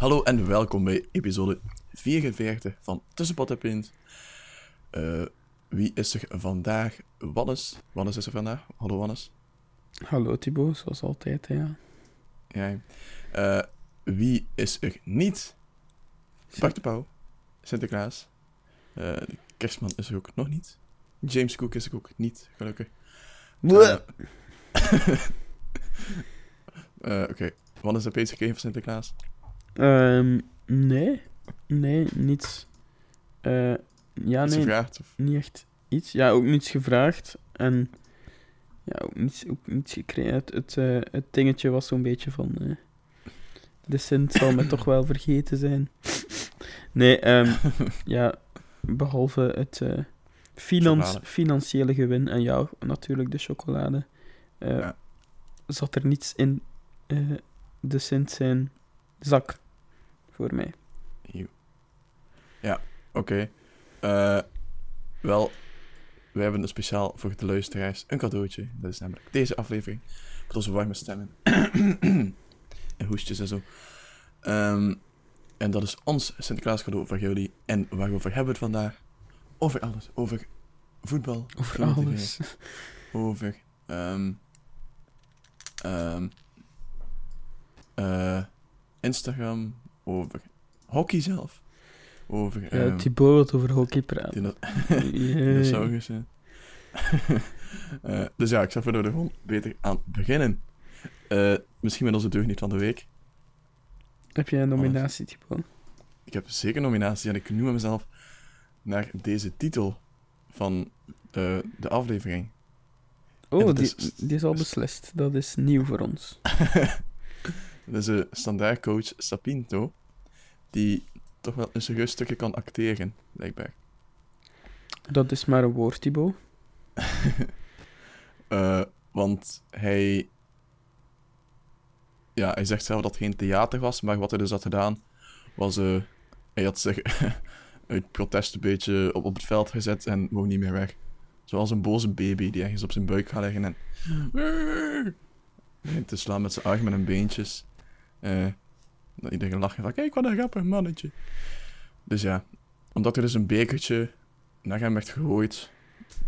Hallo en welkom bij episode 44 van Tussenpot en Pint. Eh, wie is er vandaag? Wannes. Wannes is er vandaag. Hallo Wannes. Hallo Thibaut, zoals altijd, ja. Ja. Eh, wie is er niet? Bart de Pauw. Sinterklaas. Eh, de kerstman is er ook nog niet. James Cook is er ook niet, gelukkig. Eh, eh, Oké, Wannes je iets gekregen voor Sinterklaas? Ehm, nee, nee, niets. Eh, ja, nee, gevraagd? Of... niet echt iets. Ja, ook niets gevraagd en ja, ook niets, ook niets gekregen. Het, het, eh, het dingetje was zo'n beetje van, eh, de Sint zal me toch wel vergeten zijn. Nee, ehm, ja, behalve het finans, financiële gewin en ja, natuurlijk de chocolade, Ja. zat er niets in de Sint zijn zak voor mij. Eeuw. Ja, oké. Eh, wel, we hebben een speciaal voor de luisteraars een cadeautje. Dat is namelijk deze aflevering. Met onze warme stemmen. en hoestjes en zo. Ehm, en dat is ons Sinterklaas cadeau voor jullie. En waarover hebben we het vandaag? Over alles. Over voetbal. Over alles. Over... ehm, ehm, eh, Instagram. Over hockey zelf. Over... Ja, ehm, Thibaut wil over hockey praten. dino- Jee. Dinosaurussen. Eh, dus ja, ik zou er gewoon beter aan beginnen. Eh, misschien met onze deugniet van de week. Heb jij een nominatie, Thibaut? Ik heb zeker nominatie en ik noem mezelf naar deze titel van eh, de aflevering. Oh, dat die, is- die is al beslist. Dat is nieuw voor ons. Dat is de standaardcoach Sapinto, die toch wel een serieus stukje kan acteren, blijkbaar. Dat is maar een woord, Thibaut. Eh, want hij... Ja, hij zegt zelf dat het geen theater was, maar wat hij dus had gedaan, was... eh, hij had zich uit protest een beetje op, op het veld gezet en wou niet meer weg. Zoals een boze baby die ergens op zijn buik gaat liggen en... te slaan met zijn armen en beentjes. Eh, dat iedereen lacht en van, kijk wat een grappig mannetje. Dus ja, omdat er dus een bekertje naar hem werd gegooid,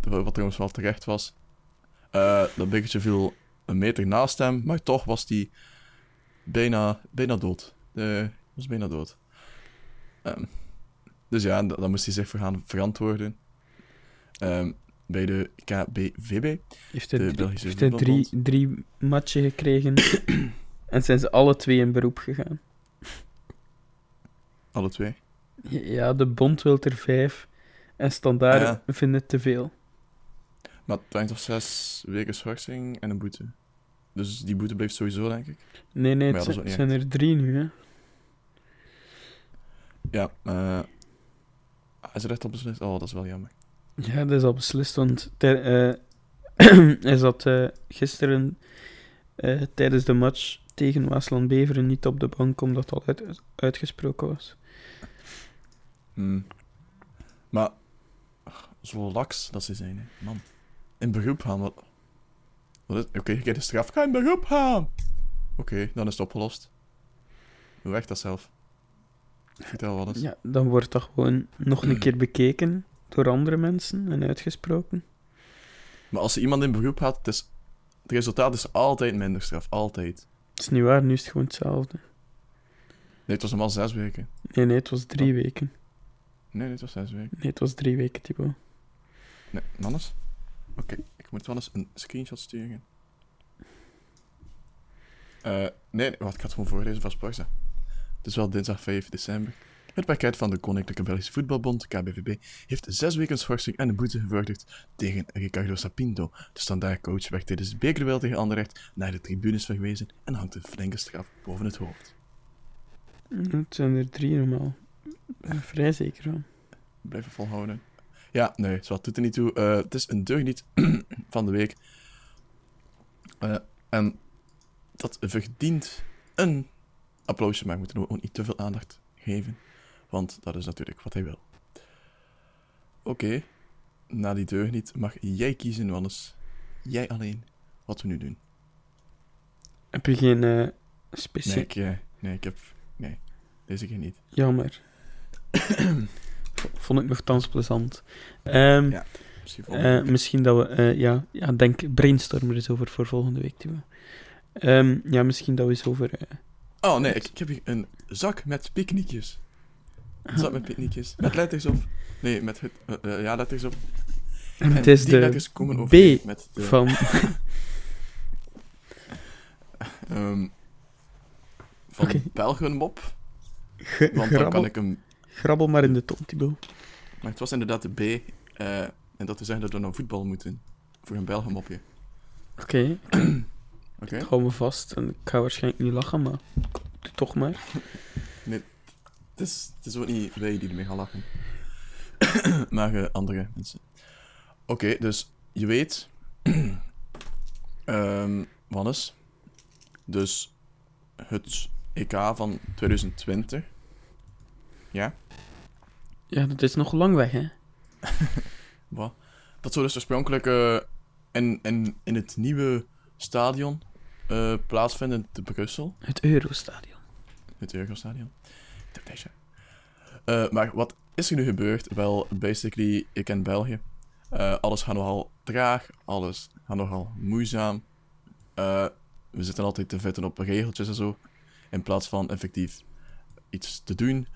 wat trouwens wel terecht was, eh, dat bekertje viel een meter naast hem, maar toch was hij bijna, bijna dood. Hij was bijna dood. Ehm, dus ja, da- daar moest hij zich voor gaan verantwoorden. Ehm, bij de KBVB. Heeft De drie, heeft hij drie, drie matchen gekregen. en zijn ze alle twee in beroep gegaan. Alle twee. Ja, de bond wil er vijf. En standaard ja. vindt het te veel. Maar het hangt toch zes weken schorsing en een boete. Dus die boete blijft sowieso, denk ik. Nee, nee, het ja, zijn- er drie nu, hè. Ja, eh is er echt al beslist? Oh, dat is wel jammer. Ja, dat is al beslist, want eh, hij zat eh, gisteren tijdens de match tegen Waasland Beveren niet op de bank, omdat het al uit, uitgesproken was. Hmm. Maar, zo laks dat ze zijn, hè. man. In beroep gaan, wat... Oké, je krijgt de straf. Ga in beroep gaan! Oké, dan is het opgelost. Hoe werkt dat zelf? Vertel wat eens. Ja, dan wordt dat gewoon nog een keer bekeken door andere mensen en uitgesproken. Maar als iemand in beroep gaat, het, is... het resultaat is altijd minder straf. Altijd. Het is niet waar, nu is het gewoon hetzelfde. Nee, het was normaal zes weken. Nee, nee, het was drie weken. Nee, nee, het was zes weken. Nee, het was drie weken, Thibaut. Nee, Mannes? Oké, ik moet wel eens een screenshot sturen. Eh, nee, wacht, ik het gewoon voorlezen van Sporza. Het is wel dinsdag 5 december. Het pakket van de Koninklijke Belgische Voetbalbond, KBVB, heeft zes weken schorsing en een boete gevorderd tegen Ricardo Sapinto. De standaardcoach werd tijdens het bekerduel tegen Anderlecht naar de tribunes verwezen en hangt een flinke straf boven het hoofd. Het zijn er drie normaal. Vrij zeker van. Blijven volhouden. Ja, nee, zwart doet er niet toe. Eh, het is een deugniet van de week. Eh, en dat verdient een applausje, maar ik moet er ook niet te veel aandacht geven. Want dat is natuurlijk wat hij wil. Oké, na die deugniet mag jij kiezen, Wannes. Jij alleen, wat we nu doen. Heb je geen eh. Nee, ik, eh, nee, ik heb... Nee, deze keer niet. Jammer. Vond ik nogthans plezant. Ehm, Ja, eh, misschien dat we... ja, ja, denk brainstorm er eens over voor volgende week. Timo. Ehm, ja, misschien dat we eens over... Oh nee, ik, ik heb hier een zak met picknickjes. Een zak met picknickjes. Met letters op. Nee, met het, eh, eh, ja, letters op. en het is die de letters komen B met de, van... ehm, van Oké. Belgenmop. Ge- Want dan kan grabbel, ik hem... grabbel maar in de ton, Thibaut. Maar het was inderdaad de B. eh, en dat te zeggen dat we naar voetbal moeten. Voor een Belgenmopje. Oké, Oké? ik hou me vast. En ik ga waarschijnlijk niet lachen, maar... Toch maar. Het is, het is ook niet wij die ermee gaan lachen. maar eh, andere mensen. Oké, dus je weet... ehm Wannes. Dus het EK van 2020. Ja? Ja, dat is nog lang weg, hè. Wat? Dat zou dus oorspronkelijk eh, in, in, in het nieuwe stadion eh, plaatsvinden te Brussel. Het Eurostadion. Het Eurostadion. Eh, maar wat is er nu gebeurd? Wel, basically, ik ken België. Eh, alles gaat nogal traag, alles gaat nogal moeizaam. Eh, we zitten altijd te vetten op regeltjes en zo, in plaats van effectief iets te doen.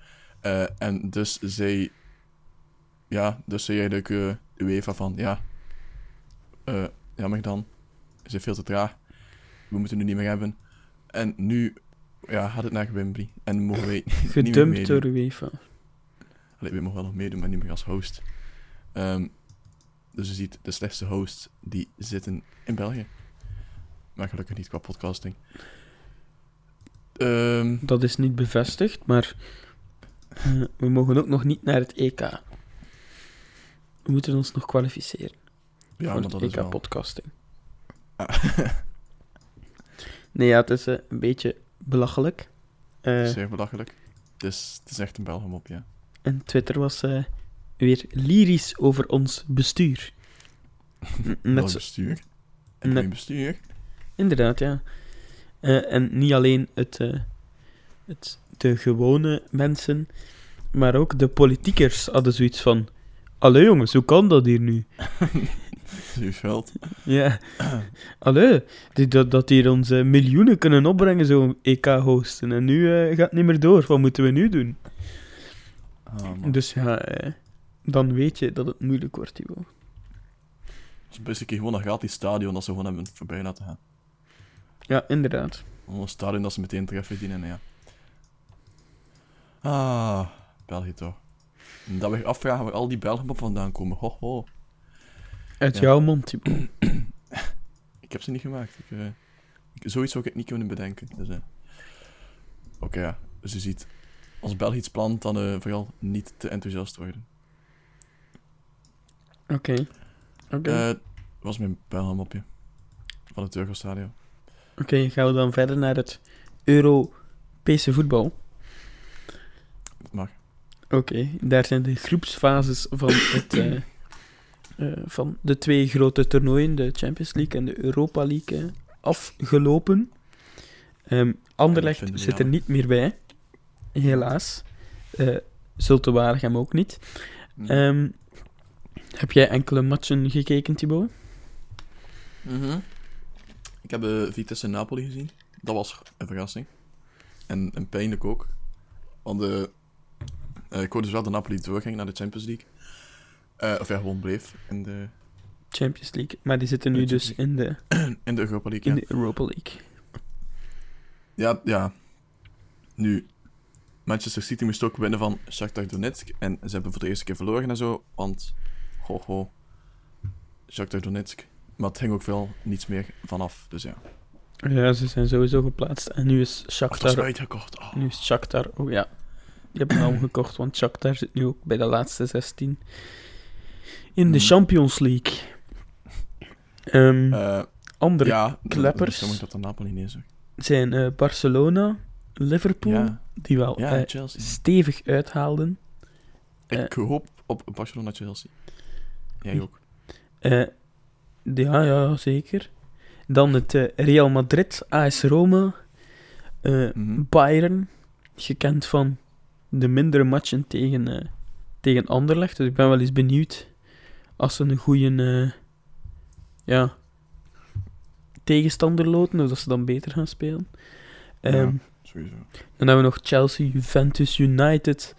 En dus zei, ja, dus zei eigenlijk de UEFA van, ja, jammer dan, is het veel te traag. We moeten het nu niet meer hebben. En nu ja, gaat het naar Wembley. En mogen wij niet meer Gedumpt door UEFA. Allee, we mogen wel nog meedoen, maar niet meer als host. Ehm, dus je ziet, de slechtste hosts, die zitten in België. Maar gelukkig niet qua podcasting. Ehm, Dat is niet bevestigd, maar eh, we mogen ook nog niet naar het EK. We moeten ons nog kwalificeren ja, voor maar het dat is wel... EK-podcasting. Ah, Nee, ja, het is eh, een beetje belachelijk. Eh, zeer belachelijk. Het is, het is echt een Belgemop, ja. en Twitter was eh, weer lyrisch over ons bestuur. Met zo- bestuur. En Met- bestuur. Inderdaad, ja. Eh, en niet alleen het, het, de gewone mensen, maar ook de politiekers hadden zoiets van... Allee jongens, hoe kan dat hier nu? Ja. Allee, die- dat, dat hier onze miljoenen kunnen opbrengen, zo'n EK-hosten. En nu eh, gaat het niet meer door. Wat moeten we nu doen? Ah. Dus ja, eh, dan weet je dat het moeilijk wordt, Thibaut. Dus basically gewoon dat gratis stadion dat ze gewoon hebben voorbij laten gaan. Ja, inderdaad. Gewoon een stadion dat ze meteen terug verdienen, ja. Ah, België toch. En dat we afvragen waar al die Belgen op vandaan komen. Ho, ho. Uit jouw mond. Ik heb ze niet gemaakt. Ik, eh, ik- zoiets zou ik niet kunnen bedenken. Dus, eh. Oké, ja. Dus je ziet, als België iets plant, dan eh, vooral niet te enthousiast worden. Oké. Oké. Eh, was mijn Belgenmopje. Van het Eurostadion. Oké, gaan we dan verder naar het Europese voetbal. Dat mag. Oké, daar zijn de groepsfases van, het, eh, van de twee grote toernooien, de Champions League en de Europa League, afgelopen. Ehm Anderlecht zit er niet meer bij, helaas. Eh Zulte Waregem ook niet. Ehm, heb jij enkele matchen gekeken, Thibaut? Mhm. Ik heb uh, Vitesse Napoli gezien. Dat was een verrassing. En, en pijnlijk ook. Want eh, ik hoorde dus wel dat Napoli doorging naar de Champions League. Eh, of ja, gewoon bleef in de, Champions League, maar die zitten nu dus in de, in de Europa League. in Ja. de Europa League. Ja, ja. Nu, Manchester City moest ook winnen van Shakhtar Donetsk. En ze hebben voor de eerste keer verloren en zo. Want, ho ho, Shakhtar Donetsk. Maar het hing ook veel niets meer vanaf. Dus ja. Ja, ze zijn sowieso geplaatst. En nu is Shakhtar... uitgekocht. Oh. Nu is Shakhtar... Oh ja. Die hebben hem gekocht, want Shakhtar zit nu ook bij de laatste 16. In de Hmm. Champions League. Eh, andere ja, kleppers. Dat dat de Napoli niet zijn eh, Barcelona, Liverpool, Ja, die wel ja eh, stevig uithaalden. Ik hoop op Barcelona-Chelsea. Jij ook. Eh, ja, ja, zeker. Dan het eh, Real Madrid, AS Roma, eh, Mhm. Bayern, gekend van de mindere matchen tegen, eh, tegen Anderlecht. Dus ik ben wel eens benieuwd als ze een goede ja, tegenstander loten, of dat ze dan beter gaan spelen. Ja. Ehm, Sowieso. Dan hebben we nog Chelsea, Juventus, United,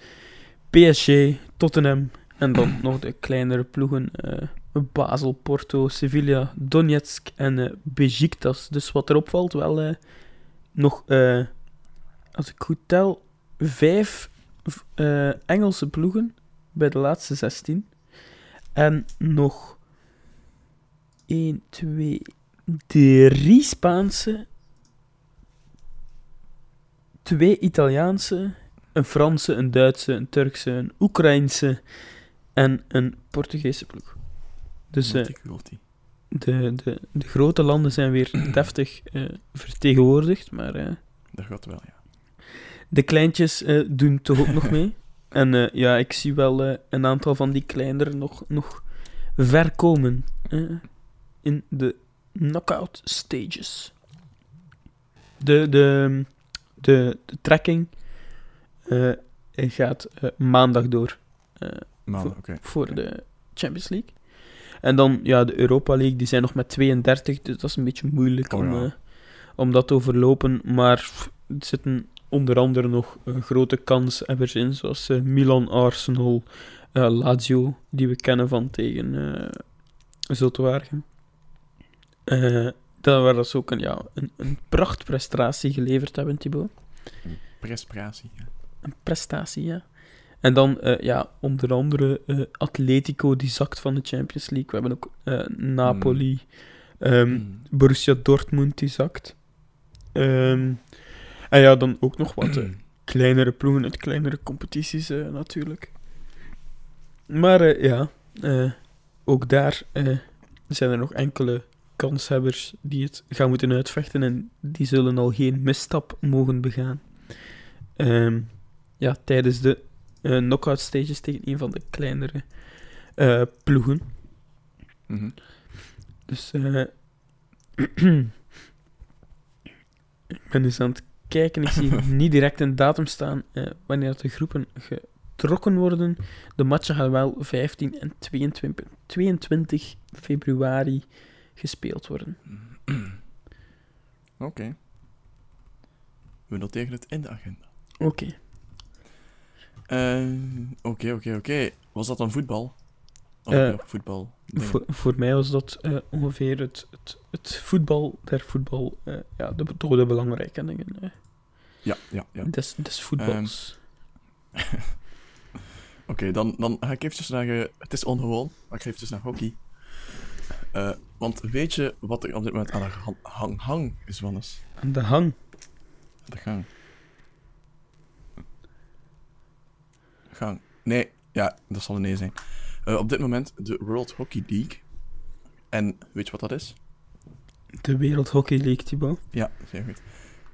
PSG, Tottenham. En dan nog de kleinere ploegen. eh, Basel, Porto, Sevilla, Donetsk en eh Besiktas. Dus wat erop valt, wel eh, nog, eh, als ik goed tel, vijf eh, Engelse ploegen bij de laatste 16. En nog 1, 2, 3 Spaanse twee Italiaanse, een Franse, een Duitse, een Turkse, een Oekraïnse en een Portugese ploeg. Dus eh, de, de, de grote landen zijn weer deftig eh, vertegenwoordigd, maar eh, Dat gaat wel, ja. de kleintjes doen toch ook nog mee. En eh, ja, ik zie wel eh, een aantal van die kleinere nog, nog ver komen in de knockout stages. De, de, de, de trekking eh, gaat maandag door Maandag, oké. voor Oké. de Champions League. En dan, ja, de Europa League, die zijn nog met 32, dus dat is een beetje moeilijk Oh om, ja. om dat te overlopen. Maar er zitten onder andere nog grote kanshebbers in, zoals eh, Milan, Arsenal, eh, Lazio, die we kennen van tegen Zultewaargen. Eh dat waar dat ze ook een, ja, een, een prachtprestatie geleverd hebben, Thibaut. Prestatie, ja. Een prestatie, ja. En dan, ja, onder andere Atletico, die zakt van de Champions League. We hebben ook Napoli, ehm, Mm. Borussia Dortmund, die zakt. Ehm, en ja, dan ook nog wat eh, kleinere ploegen uit kleinere competities, eh, natuurlijk. Maar eh, ja, ook daar zijn er nog enkele kanshebbers die het gaan moeten uitvechten en die zullen al geen misstap mogen begaan. Ehm, ja, tijdens de eh knockout stages tegen een van de kleinere ploegen. Mhm. Dus eh, ik ben dus aan het kijken. Ik zie niet direct een datum staan eh, wanneer de groepen getrokken worden. De matchen gaan wel 15 en 22, 22 februari gespeeld worden. Oké. We noteren het in de agenda. Oké. Eh, Oké, oké, oké. Was dat dan voetbal? Of Eh, voetbal? Voor, voor mij was dat eh, ongeveer het, het, het voetbal der voetbal. eh, ja, de, toch de belangrijke dingen. Ja, ja, ja. des, des voetbals. Oké, dan, dan ga ik eventjes naar... het is ongewoon, maar ik ga eventjes naar hockey. Want weet je wat er op dit moment aan de hang, hang, is, Wannes? Aan de hang. De gang. Gang. Nee, ja, dat zal een nee zijn. Eh, op dit moment de World Hockey League. En weet je wat dat is? De Wereld Hockey League, Thibaut. Ja, zeer goed.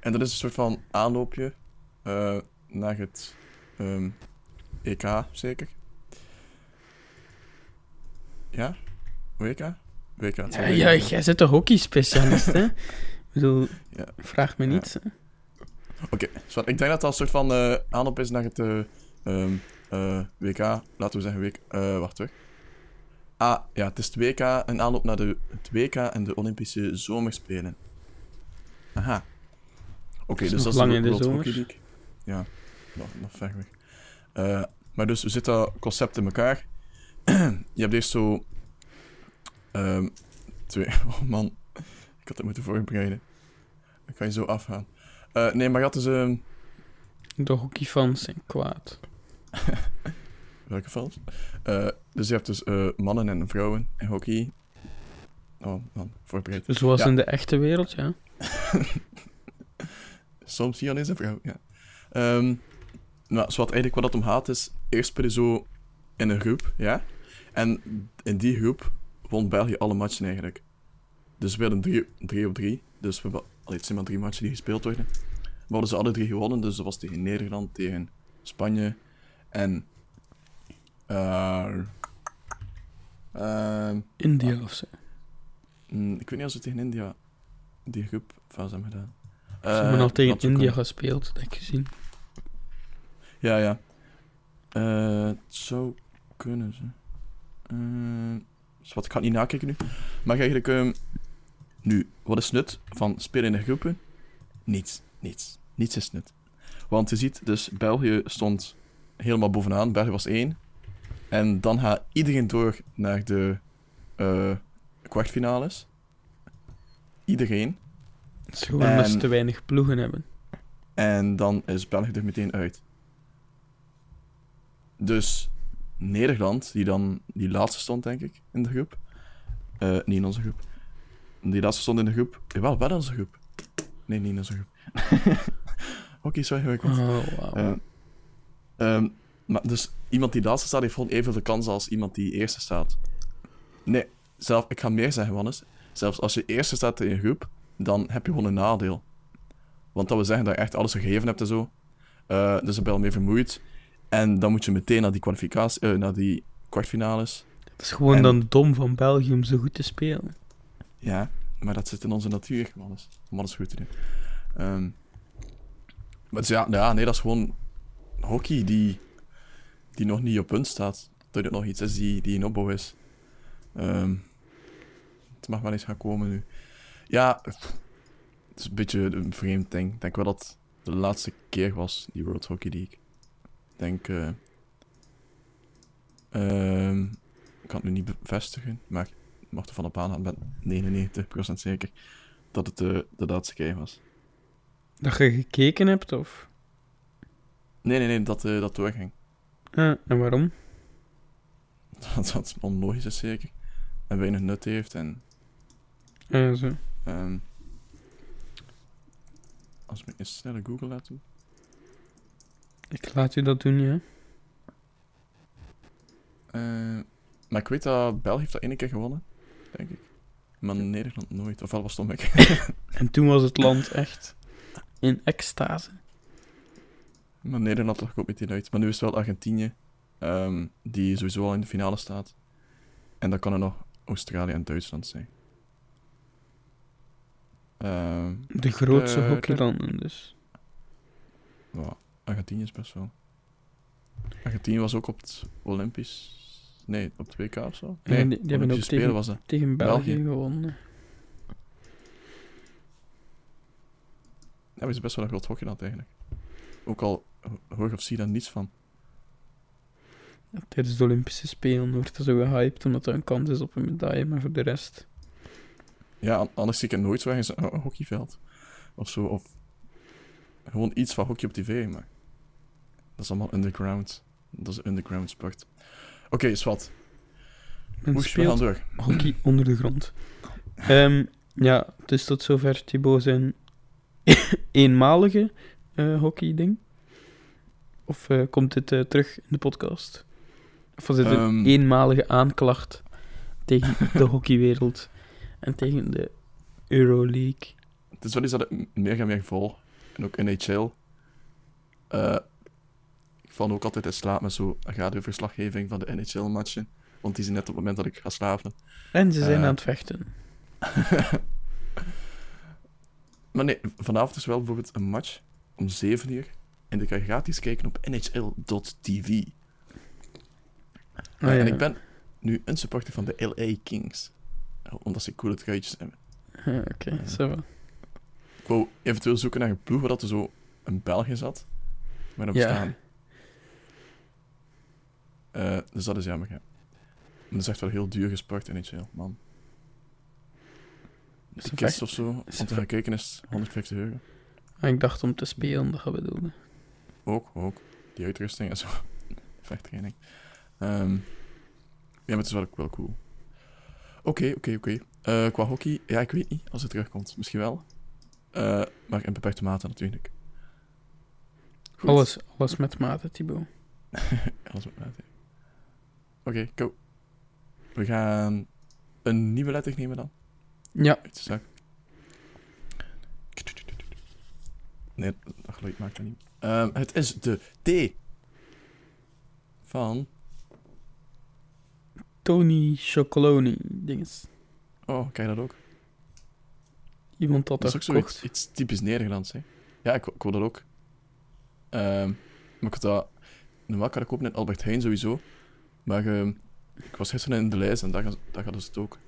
En dat is een soort van aanloopje eh, naar het ehm, EK, zeker? Ja? WK? WK. Ja, ja, jij bent een hockeyspecialist, hè? Ik bedoel, Ja. vraag me Ja. hè. Oké, zwart. ik denk dat dat een soort van eh, aanloop is naar het ehm, eh, WK. Laten we zeggen WK. eh wacht hoor. Ah, ja, het is het WK. Een aanloop naar de, het WK en de Olympische Zomerspelen. Aha. Oké, dus dat is lang in de League. Ja, nog, nog ver weg. Eh, maar dus, we zitten dat concept in elkaar. je hebt eerst zo... ehm, twee... Oh man, ik had het moeten voorbereiden. Ik ga je zo afgaan. Eh, nee, maar je had dus... ehm, De hockeyfans zijn kwaad. Welke vals? Eh, dus je hebt dus eh, mannen en vrouwen in hockey. Oh man, voorbereid. Zoals Ja. in de echte wereld, ja. Soms zie je alleen zijn vrouw, ja. Ehm nou, wat eigenlijk wat het om gaat is, eerst speel je zo in een groep, ja. En in die groep won België alle matchen eigenlijk. Dus we hadden drie, drie op drie. Dus we hebben, allee, het zijn maar drie matchen die gespeeld worden. We hadden ze alle drie gewonnen, dus dat was tegen Nederland, tegen Spanje en... ehm, India of zo. mm, ik weet niet als we tegen India die groepfase hebben gedaan. Ze hebben al Eh, tegen dat zou India gespeeld, dat heb ik gezien. Ja, ja. Eh, het zou kunnen ze. Eh, dus wat ik ga het niet nakijken nu. Maar eigenlijk, ehm, nu, wat is nut van spelen in de groepen? Niets, niets. Niets is nut. Want je ziet, dus België stond helemaal bovenaan. België was één. En dan gaat iedereen door naar de eh kwartfinales. Iedereen. Het is gewoon omdat ze te weinig ploegen hebben. En dan is België er meteen uit. Dus Nederland, die dan die laatste stond, denk ik, in de groep. Eh, niet in onze groep. Die laatste stond in de groep. Jawel, wel in onze groep. Nee, niet in onze groep. Oké, zo ingewikkeld. Oh. Eh, ehm, maar dus iemand die laatste staat, heeft gewoon evenveel kans als iemand die eerste staat. Nee, zelf, ik ga meer zeggen, Wannes. Zelfs als je eerste staat in je groep, dan heb je gewoon een nadeel. Want dat wil zeggen dat je echt alles gegeven hebt en zo. Eh, dus dan ben je al meer vermoeid. En dan moet je meteen naar die kwalificatie, eh, naar die kwartfinales. Het is gewoon en- dan dom van België om zo goed te spelen. Ja, maar dat zit in onze natuur, Wannes. Om alles goed te doen. Ehm, maar dus ja, ja, nee, dat is gewoon hockey die, die nog niet op punt staat. Dat het nog iets is die, die in opbouw is. Ehm, het mag wel eens gaan komen nu. Ja, het is een beetje een vreemd ding. Ik denk wel dat het de laatste keer was, die World Hockey League. Ik denk... eh, ehm, ik kan het nu niet bevestigen, maar ik mag er van op aan, ik ben 99% zeker dat het de, de laatste keer was. Dat je gekeken hebt, of? Nee, nee, nee, dat eh, dat doorging. Ah, en waarom? Dat dat onlogisch is zeker. En weinig nut heeft en... Ah, zo. ehm, als ik een snelle Google laat doen. Ik laat u dat doen, ja. Eh, maar ik weet dat België heeft dat één keer gewonnen, denk ik. Maar Nederland nooit. Ofwel was het ik. En toen was het land echt in extase. Maar Nederland lag ook meteen uit. Maar nu is het wel Argentinië, ehm, die sowieso al in de finale staat. En dan kan er nog Australië en Duitsland zijn. Ehm, De grootste hockeylanden, dus. ja, Argentinië is best wel. Argentinië was ook op het Olympisch. Nee, op het WK of zo? Ja, Nee, die- die hebben ook tegen- was dat. Tegen België, België. gewonnen. Ja, we zijn best wel een groot hockeyland eigenlijk. Ook al hoor of zie je daar niets van. Tijdens de Olympische Spelen wordt er zo gehyped omdat er een kans is op een medaille, maar voor de rest... Ja, an- anders zie ik het nooit zo ergens een, hockeyveld. Of zo, of gewoon iets van hockey op tv, maar dat is allemaal underground. Dat is een underground sport. Oké, is wat. Men Oesh, we gaan door. hockey onder de grond. Ehm, ja, dus tot zover Thibaut zijn eenmalige eh hockey-ding. Of eh, komt dit eh, terug in de podcast? Of was dit een Ehm. eenmalige aanklacht tegen de hockeywereld en tegen de Euroleague? Het is wel iets dat ik meer en meer volg. En ook NHL. Eh ik val ook altijd in slaap met zo'n radioverslaggeving van de NHL-matchen. Want die zijn net op het moment dat ik ga slapen. En ze zijn aan het vechten. Maar nee, vanavond is wel bijvoorbeeld een match om 7 uur. En die kan je gratis kijken op nhl.tv. Ah, en ja. ik ben nu een supporter van de LA Kings. Omdat ze coole truitjes hebben. Ah, Oké, zo. Ik wou eventueel zoeken naar een ploeg waar dat er zo een België zat. Maar dat Ja. bestaan. Eh, dus dat is jammer, ja. Maar dat is echt wel heel duur gesport in NHL, man. De kist of zo, om te gaan kijken is 150 euro. Ah, ik dacht om te spelen, dat gaan we doen. Ook, ook. Die uitrusting en zo. Vechttraining. Ehm ja, maar het is wel, wel cool. Oké, oké, oké. Eh, Qua hockey, ja, ik weet niet als het terugkomt. Misschien wel. Eh, maar in beperkte mate natuurlijk. Goed. Alles, alles met mate, Thibaut. Alles met mate. Oké, go. We gaan een nieuwe letter nemen dan. Ja. Nee, dat geluid maakt dat niet. Ehm, het is de T. Van... Tony Chocoloni, dinges. Oh, kijk dat ook. Iemand had Dat dat is ook zoiets iets typisch Nederlands, hè. Ja, ik, ik wil dat ook. Ehm, maar ik had dat... Normaal kan ik kopen in Albert Heijn sowieso. Maar ehm, ik was gisteren in de lijst en daar, daar hadden ze het ook.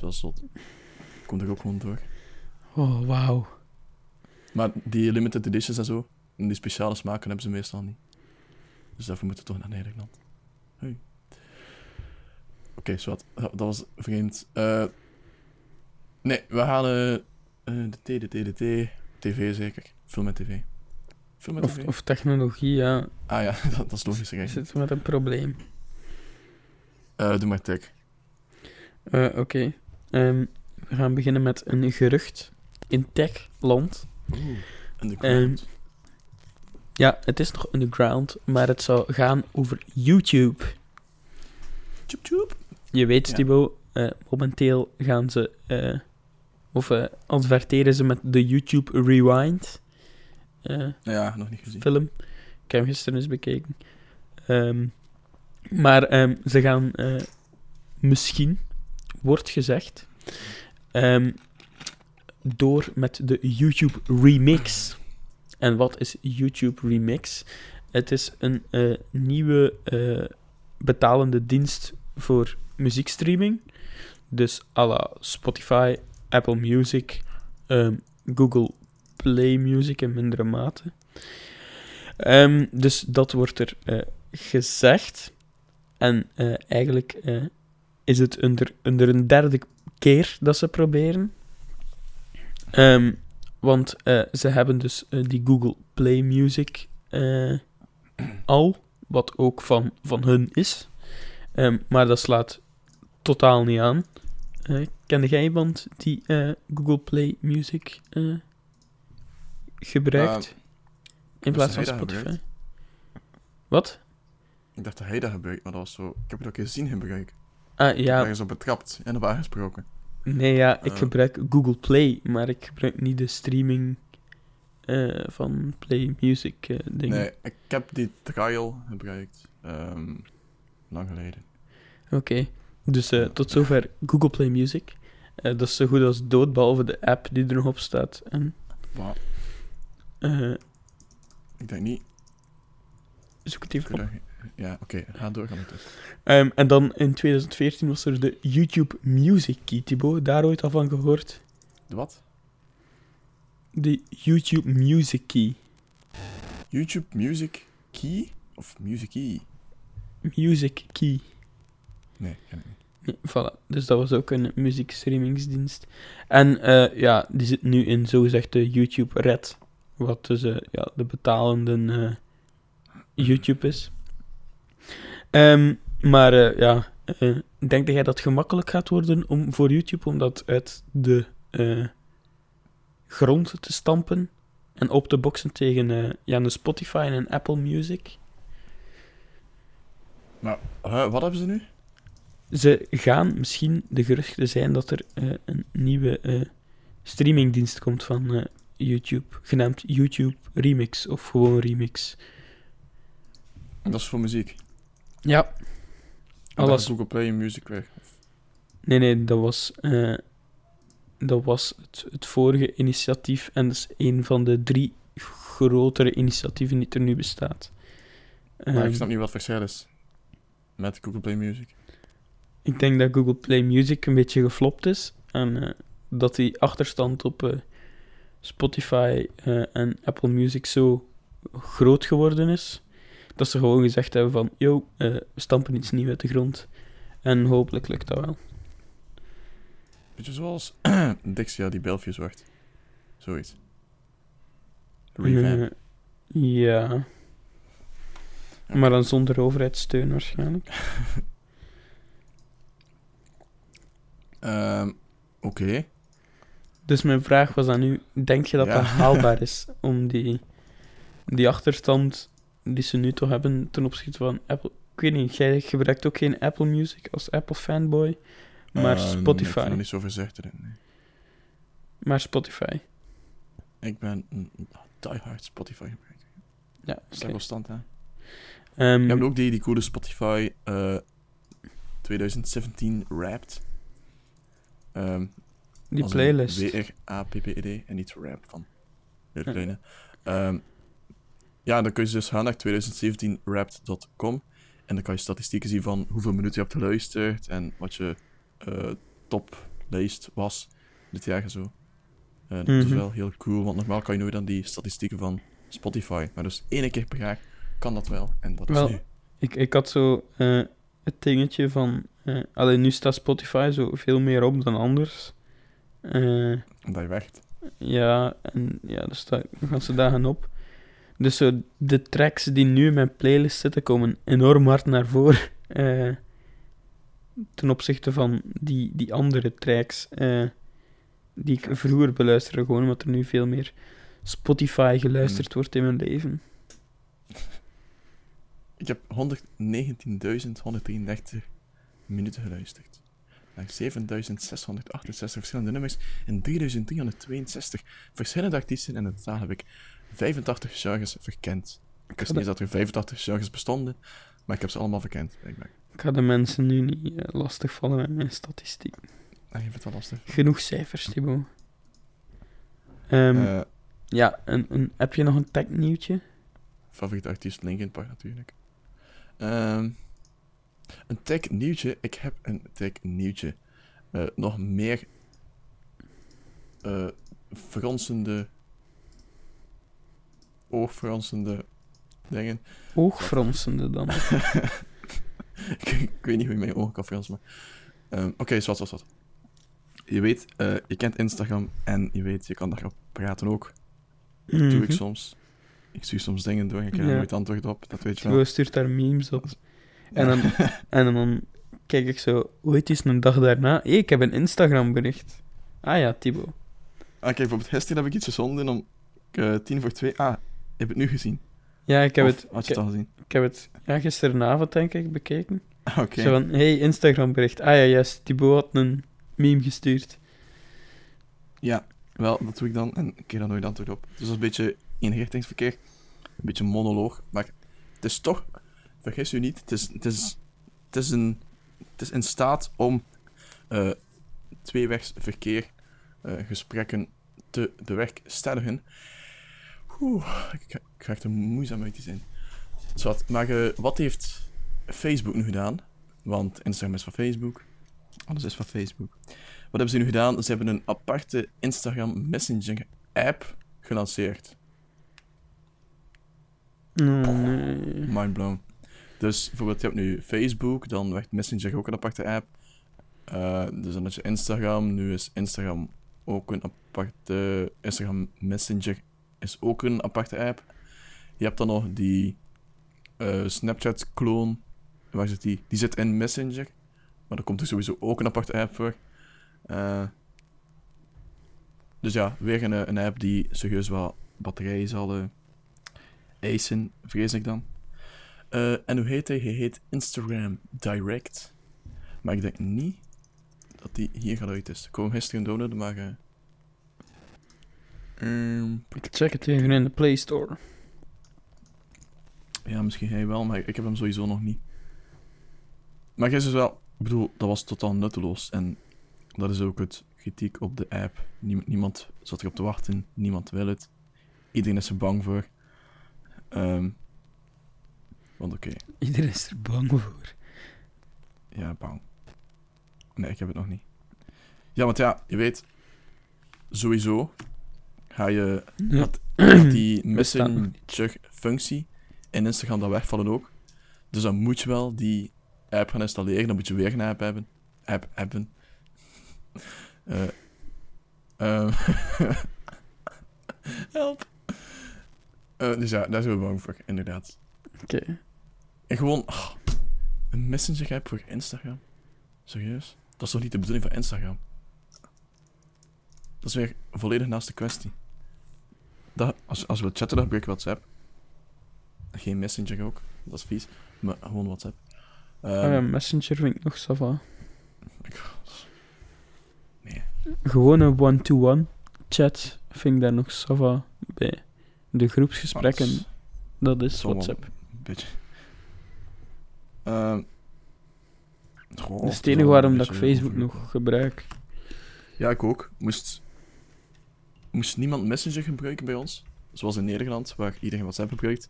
Wel zot. Komt er ook gewoon door. Oh, wauw. Maar die limited editions en zo, en die speciale smaken hebben ze meestal niet. Dus daarvoor moeten we toch naar Nederland. Hey. Oké, zwart. Dat was vreemd. Eh, nee, we halen eh, de T, de T, de T. TV zeker. Film en tv. Film en Of, tv? of technologie, ja. Ah ja, dat, dat is logisch We eigenlijk. zitten met een probleem. Eh doe maar tech. Oké. Ehm, we gaan beginnen met een gerucht in techland. Oeh. En de. Ja, het is nog underground, maar het zou gaan over YouTube. Tjoep. Je weet, Ja. Thibaut, eh, momenteel gaan ze, eh, of eh, adverteren ze met de YouTube Rewind Ja, nog niet gezien. film. Ik heb hem gisteren eens bekeken. Ehm, maar ehm, ze gaan misschien, wordt gezegd, ehm, door met de YouTube Remix. En wat is YouTube Remix? Het is een eh, nieuwe eh, betalende dienst voor muziekstreaming. Dus à la Spotify, Apple Music, ehm, Google Play Music in mindere mate. Ehm, dus dat wordt er eh, gezegd. En eigenlijk is het onder, onder een derde keer dat ze proberen. Ehm, want eh, ze hebben dus eh, die Google Play Music eh, al, wat ook van, van hun is. Ehm, maar dat slaat totaal niet aan. Kende jij iemand die Google Play Music gebruikt? in plaats van Spotify? gebruikt? Wat? Ik dacht dat hij dat gebruikt, maar dat was zo... Ik heb het ook eens zien gebruiken. Ah, Ja. Ergens op betrapt en op aangesproken. Nee, ja, ik Eh. gebruik Google Play, maar ik gebruik niet de streaming eh, van Play Music eh dingen. Nee, ik heb die trial gebruikt. ehm, lang geleden. Oké, dus eh, tot zover Google Play Music. Dat is zo goed als dood, behalve de app die er nog op staat. En, ik denk niet... zoek het even op. Ja, oké. ga door, we dus. Ehm, en dan in 2014 was er de YouTube Music Key. Thibaut, daar ooit al van gehoord? De wat? De YouTube Music Key. YouTube Music Key? Of Music Key? Music Key. Nee, ken ik niet. Nee, voilà. Dus dat was ook een muziekstreamingsdienst. En eh, ja, die zit nu in zogezegde YouTube Red. Wat dus eh, ja, de betalende eh, YouTube is. Ehm, maar eh, ja, eh, denk dat jij dat gemakkelijk gaat worden om, voor YouTube om dat uit de eh, grond te stampen en op te boksen tegen ja, een Spotify en een Apple Music? Huh, wat hebben ze nu? Ze gaan misschien de geruchten zijn dat er een nieuwe streamingdienst komt van YouTube, genaamd YouTube Remix of gewoon Remix. Dat is voor muziek. Ja. Alles. is Google Play Music weg. Nee, nee, dat was, eh, dat was het, het vorige initiatief en dat is een van de drie grotere initiatieven die er nu bestaat. Maar Ehm, ik snap niet wat het verschil is. Met Google Play Music. Ik denk dat Google Play Music een beetje geflopt is. En eh, dat die achterstand op eh, Spotify eh, en Apple Music zo groot geworden is. Dat ze gewoon gezegd hebben van, yo, eh, we stampen iets nieuws uit de grond. En hopelijk lukt dat wel. Beetje zoals Dixia die Belfius zocht. Zoiets. Eh, Revamp. ja. Maar dan zonder overheidssteun waarschijnlijk. Ehm, Oké. Dus mijn vraag was aan u, denk je dat Ja. dat haalbaar is om die, die achterstand die ze nu toch hebben ten opzichte van Apple... Ik weet niet, jij gebruikt ook geen Apple Music als Apple fanboy, maar Eh, Ik Spotify. heb er niet erin. nee. Maar Spotify. Ik ben een diehard Spotify gebruiker. Ja, constant, hè? Ehm, Je hebt ook die, die coole Spotify eh 2017 Wrapped. Ehm, die playlist. W-R-A-P-P-E-D en niet Rap van heel kleine. Ja, dan kun je dus gaan naar 2017wrapped.com en dan kan je statistieken zien van hoeveel minuten je hebt geluisterd en wat je eh toplijst was dit jaar en zo. Dat is Mhm. wel heel cool, want normaal kan je nooit aan die statistieken van Spotify. Maar dus één keer per jaar kan dat wel en dat is nu. Ik, ik had zo eh, het dingetje van... eh alleen nu staat Spotify zo veel meer op dan anders. Omdat je werkt. ja, en ja, er staan ganse dagen op. Dus zo, de tracks die nu in mijn playlist zitten, komen enorm hard naar voren. eh, ten opzichte van die, die andere tracks eh, die ik vroeger beluisterde. Gewoon omdat er nu veel meer Spotify geluisterd wordt in mijn leven. Ik heb 119.133 minuten geluisterd. Naar 7.668 verschillende nummers en 3.362 verschillende artiesten. En in totaal heb ik 85 genres verkend. Ik wist niet dat er 85 genres bestonden, maar ik heb ze allemaal verkend. blijkbaar. Ik ga de mensen nu niet eh, lastigvallen met mijn statistiek. Ah, je vindt het wel lastig. Genoeg cijfers, Thibaut. Ehm, Eh, ja, en, en heb je nog een tech nieuwtje? favoriete artiest Linkin Park natuurlijk. Ehm, een tech nieuwtje. Ik heb een tech nieuwtje. Eh, nog meer fronsende, oogfronsende dingen. Oogfronsende dan. ik, ik weet niet hoe je mijn ogen kan fronsen, maar... ehm, Oké, zwart, zwart, zwart. Je weet, eh, je kent Instagram en je weet, je kan daarop praten ook. Dat doe ik Mhm. soms. Ik stuur soms dingen door en ik krijg Ja. nooit antwoord op, dat weet je wel. Thibaut stuurt daar memes op. En Ja. dan, en dan kijk ik zo, ooit is een dag daarna. Ik heb een Instagram bericht. Ah ja, Thibaut. Ah, kijk, bijvoorbeeld gisteren heb ik iets gezonden om eh, tien voor twee. Ah, je hebt het nu gezien. Ja, ik heb Of het, Had ik, je het al gezien? ik heb het ja, gisteravond denk ik bekeken. Ah, Oké. Zo van, hey, Instagram bericht. Ah ja, juist, Thibaut had een meme gestuurd. Ja, wel, dat doe ik dan en ik kreeg daar nooit antwoord op. Dus dat is een beetje eenrichtingsverkeer. Een beetje monoloog. Maar het is toch, vergis u niet, het is, het is, het is, een, het is in staat om eh tweewegsverkeer, eh, gesprekken te bewerkstelligen. Oeh, ik, ik krijg er moeizaam uit te zijn. Zwat, maar eh, wat heeft Facebook nu gedaan? Want Instagram is van Facebook. Alles is van Facebook. Wat hebben ze nu gedaan? Ze hebben een aparte Instagram Messenger app gelanceerd. Nee. Mind blown. Dus bijvoorbeeld, je hebt nu Facebook, dan werd Messenger ook een aparte app. Eh, dus dan had je Instagram, nu is Instagram ook een aparte... Instagram Messenger is ook een aparte app. Je hebt dan nog die eh, Snapchat-clone. Waar zit die? Die zit in Messenger. Maar daar komt er sowieso ook een aparte app voor. Eh, dus ja, weer een, een app die serieus wel batterijen zal eh eisen, vrees ik dan. En hoe heet hij? Hij heet Instagram Direct. Maar ik denk niet dat die hier geluid is. Ik hem gisteren downloaden, maar... eh, ehm, Ik check het even in de Play Store. ja, misschien hij wel, maar ik heb hem sowieso nog niet. Maar is dus wel... Ik bedoel, dat was totaal nutteloos. En dat is ook het kritiek op de app. Niem- niemand zat erop te wachten. Niemand wil het. Iedereen is er bang voor. Ehm, want oké, Iedereen is er bang voor. ja, bang. Nee, ik heb het nog niet. Ja, want ja, je weet... Sowieso ga je die Bestaat nog Messenger-functie in Instagram dan wegvallen ook. Dus dan moet je wel die app gaan installeren. Dan moet je weer een app hebben. App hebben. Eh, ehm, help. Eh, dus ja, daar zijn we bang voor, inderdaad. Oké. En gewoon ah, een Messenger-app voor Instagram. Serieus? Dat is toch niet de bedoeling van Instagram? Dat is weer volledig naast de kwestie. Dat, als, als we chatten, dan gebruik ik WhatsApp. Geen Messenger ook, dat is vies. Maar gewoon WhatsApp. Ehm, Ah ja, Messenger vind ik nog sava. nee. Gewoon een one-to-one chat vind ik daar nog sava bij. De groepsgesprekken, dat is WhatsApp. Een beetje. Ehm, goh, Dat is het enige waarom dat ik Facebook nog gebruik. Ja, ik ook. Moest, moest niemand Messenger gebruiken bij ons, zoals in Nederland, waar iedereen WhatsApp gebruikt,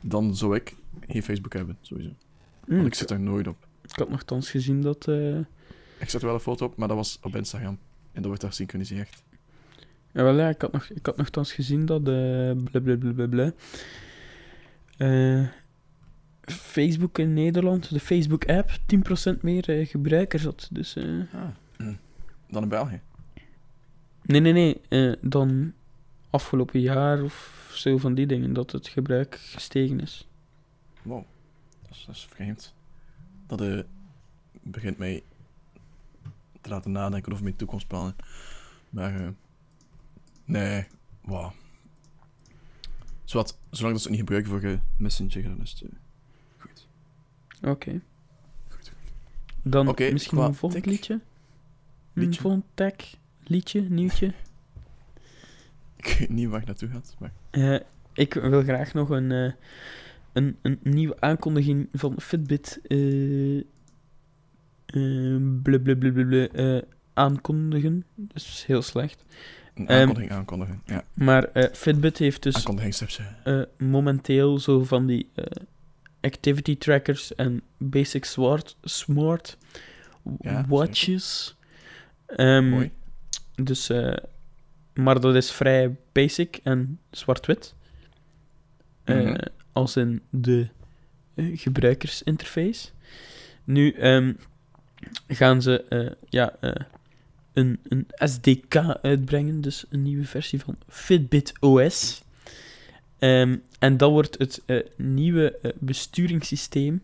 dan zou ik geen Facebook hebben, sowieso. Hm, Want ik, zit daar nooit op. ik had nogthans gezien dat... eh Ik zet wel een foto op, maar dat was op Instagram. En dat wordt daar synchroniseerd. Jawel, ja, ik had, nog, ik had nogthans gezien dat de blablabla. Eh, Facebook in Nederland, de Facebook-app, 10% meer eh, gebruikers had. Dus, eh, Dan in België. Nee, nee, nee. eh, dan afgelopen jaar of zo van die dingen, dat het gebruik gestegen is. Wow. Dat is, dat is vreemd. Dat eh, begint mij te laten nadenken over mijn toekomstplannen. Maar, eh, nee, wow. Zowat, zolang dat ze het niet gebruiken voor eh, Messenger, dan is het goed. Oké. Goed. Dan Oké, misschien een volgend tech. liedje? Een Liedje? volgend tag, liedje, nieuwtje? Ik weet niet waar het naartoe gaat, maar... Eh, ik wil graag nog een, eh, een, een nieuwe aankondiging van Fitbit blub, eh, aankondigen. Dat is heel slecht. Een Ehm, aankondiging aankondigen, ja. Maar Fitbit heeft dus momenteel zo van die activity trackers en basic smart, smart Ja, watches. Ehm, Mooi. Dus, eh, maar dat is vrij basic en zwart-wit. Eh, Mhm. Als in de eh, gebruikersinterface. Nu ehm, gaan ze ja, een, een SDK uitbrengen, dus een nieuwe versie van Fitbit OS. Ehm, en dat wordt het nieuwe besturingssysteem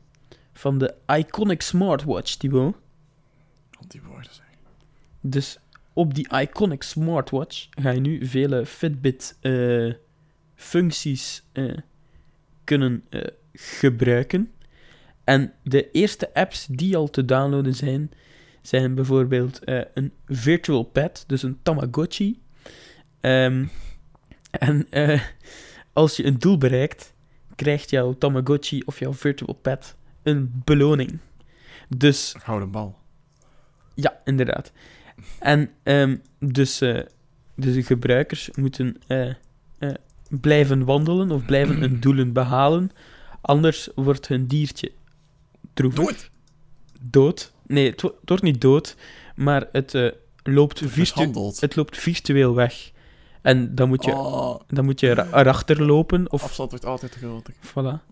van de Iconic Smartwatch, Thibaut. Want die woorden zijn... Dus op die Iconic Smartwatch ga je nu vele Fitbit-functies eh, kunnen eh, gebruiken. En de eerste apps die al te downloaden zijn, zijn bijvoorbeeld eh, een virtual pet, dus een Tamagotchi. Ehm, en eh, als je een doel bereikt, krijgt jouw Tamagotchi of jouw virtual pet een beloning. Dus Gouden bal. ja, inderdaad. En ehm, dus, eh, dus de gebruikers moeten eh, eh, blijven wandelen of blijven hun doelen behalen. Anders wordt hun diertje droevig. Dood! Dood. Nee, het, wo- het wordt niet dood, maar het, loopt, virtu het loopt virtueel weg. En dan moet je, Oh, dan moet je era- erachter lopen of afstand wordt altijd te groter. Voilà.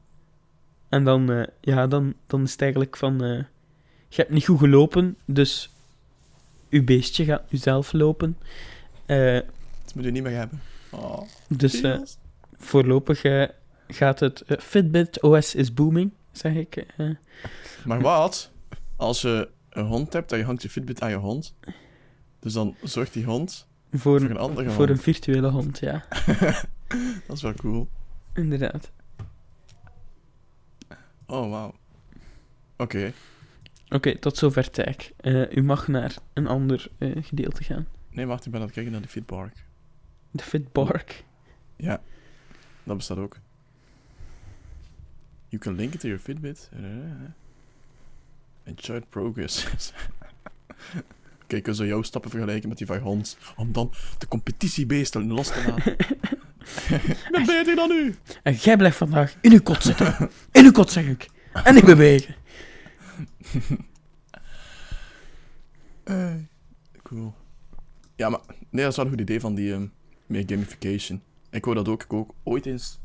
En dan, ja, dan, dan is het eigenlijk van... je hebt niet goed gelopen, dus je beestje gaat nu zelf lopen. Eh, Dat moet je niet meer hebben. Oh, dus eh, voorlopig eh, gaat het... Fitbit OS is booming, zeg ik. Maar wat? Als je een hond hebt en je hangt je Fitbit aan je hond, dus dan zorgt die hond voor, voor een, andere voor een virtuele hond, ja. Dat is wel cool. Inderdaad. Oh, wauw. Oké. Oké, tot zover tag. Eh, u mag naar een ander eh, gedeelte gaan. Nee, wacht, ik ben aan het kijken naar de Fitbark. De Fitbark. Ja, dat bestaat ook. You can link it to your Fitbit. Enjoy progress. Kijk, we zo jouw stappen vergelijken met die van je hond. Om dan de competitiebeesten los te laten. ik ben beter dan u. En jij blijft vandaag in uw kot zitten. In uw kot, zeg ik. En niet bewegen. Eh, cool. Ja, maar nee, dat is wel een goed idee van die ehm, meer gamification. Ik wou dat ook, ik ook ooit eens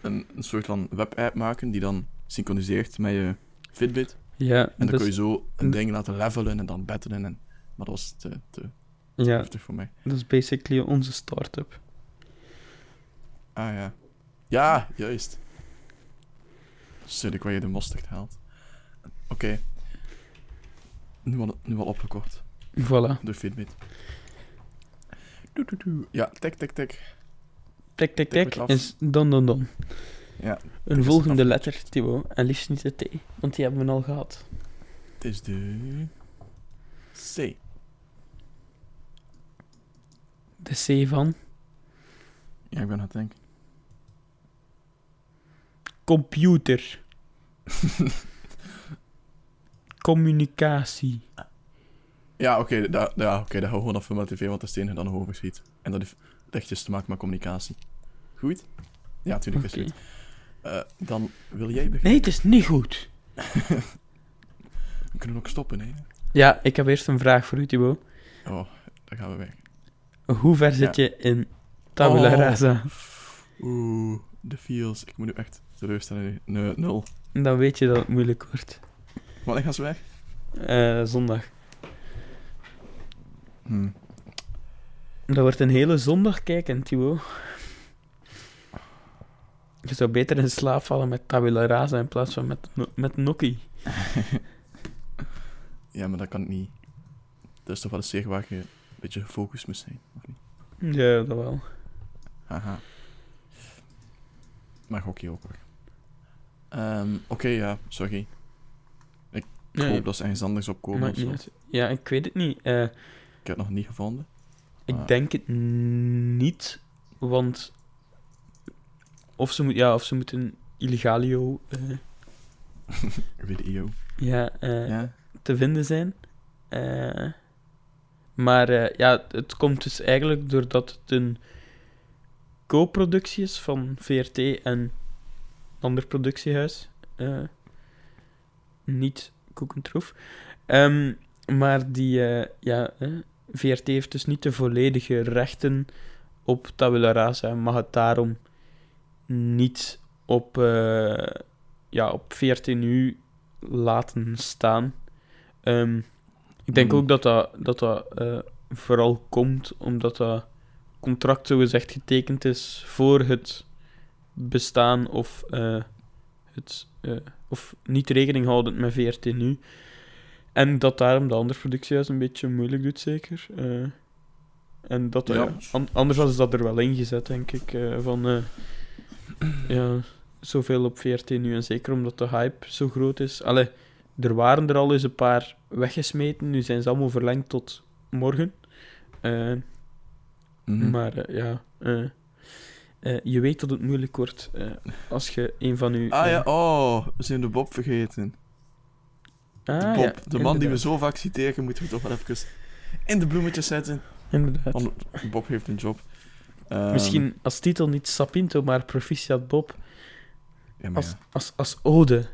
een, een soort van webapp maken die dan synchroniseert met je Fitbit. Ja, En dan dus- kun je zo een en- ding laten levelen en dan battelen. En, maar dat was te, te ja, heftig voor mij. dat is basically onze start-up. Ah ja. Ja, juist. Zit ik waar je de mosterd haalt. Oké. Nu, al, nu al opgekort Voilà. door Fitbit. Doe, doe, doe. Ja, tik, tik, tik. Tik, tik, Tik is don, don, don. Ja, Een volgende letter, Thibaut. En liefst niet de T, want die hebben we al gehad. het is de... C. De C van Ja, ik ben aan het denken. computer. Communicatie. Ja, oké, daar ja, oké, daar hou gewoon af van mijn tv, want dat is het enige dat nog overschiet. En dat heeft lichtjes te maken met communicatie. Goed? Ja, natuurlijk is het goed. Eh, dan wil jij beginnen. Nee, het is niet goed. We kunnen ook stoppen, hè. Ja, ik heb eerst een vraag voor u, Thibaut. Oh, daar gaan we weg. Hoe ver zit je in tabula Oh. rasa? Oeh, de feels. Ik moet nu echt teleurstellen. Nee, nul. Dan weet je dat het moeilijk wordt. Wanneer gaan ze weg? Eh, zondag. Hm. Dat wordt een hele zondag kijken, Thibaut. Je zou beter in slaap vallen met tabula rasa in plaats van met, no- met Noki. Ja, maar dat kan niet. Dat is toch wel een zeer waar je een beetje gefocust moet zijn, of niet? Ja, dat wel. Haha. Maar hockey ook hoor. Ehm, Oké, ja, sorry. Ik Nee, hoop dat ze ergens anders of zo. uit. Ja, ik weet het niet. Eh, Ik heb het nog niet gevonden. ik denk het niet, want... Of ze, moet, ja, of ze moeten illegalio eh, Video. ja, eh, Ja? te vinden zijn. Maar ja, het komt dus eigenlijk doordat het een co-productie is van VRT en een ander productiehuis. eh, niet Koekentroef. Ehm maar die, eh, ja, eh, VRT heeft dus niet de volledige rechten op Tabula Rasa en mag het daarom niet op, eh, ja, op 14 nu laten staan. Ehm, ik denk Hmm. ook dat dat, dat, dat eh, vooral komt omdat dat contract zogezegd getekend is voor het bestaan of, het, eh, of niet rekening houdend met VRT nu. En dat daarom de andere productiehuis een beetje moeilijk doet, zeker. Eh, en dat, Ja. an- anders was dat er wel ingezet, denk ik. eh, van, eh, ja, zoveel op VRT nu. En zeker omdat de hype zo groot is. Allee, er waren er al eens een paar weggesmeten. Nu zijn ze allemaal verlengd tot morgen. Eh, Mhm. Maar eh, ja, eh, eh, je weet dat het moeilijk wordt eh, als je een van uw... Ah eh, ja, oh, we zijn de Bob vergeten. ah, de Bob, ja, de man die we zo vaak citeren, moeten we toch wel even in de bloemetjes zetten. Inderdaad. Want Bob heeft een job. Ehm, Misschien als titel niet Sapinto, maar Proficiat Bob. Ja, maar Als, ja, als, als ode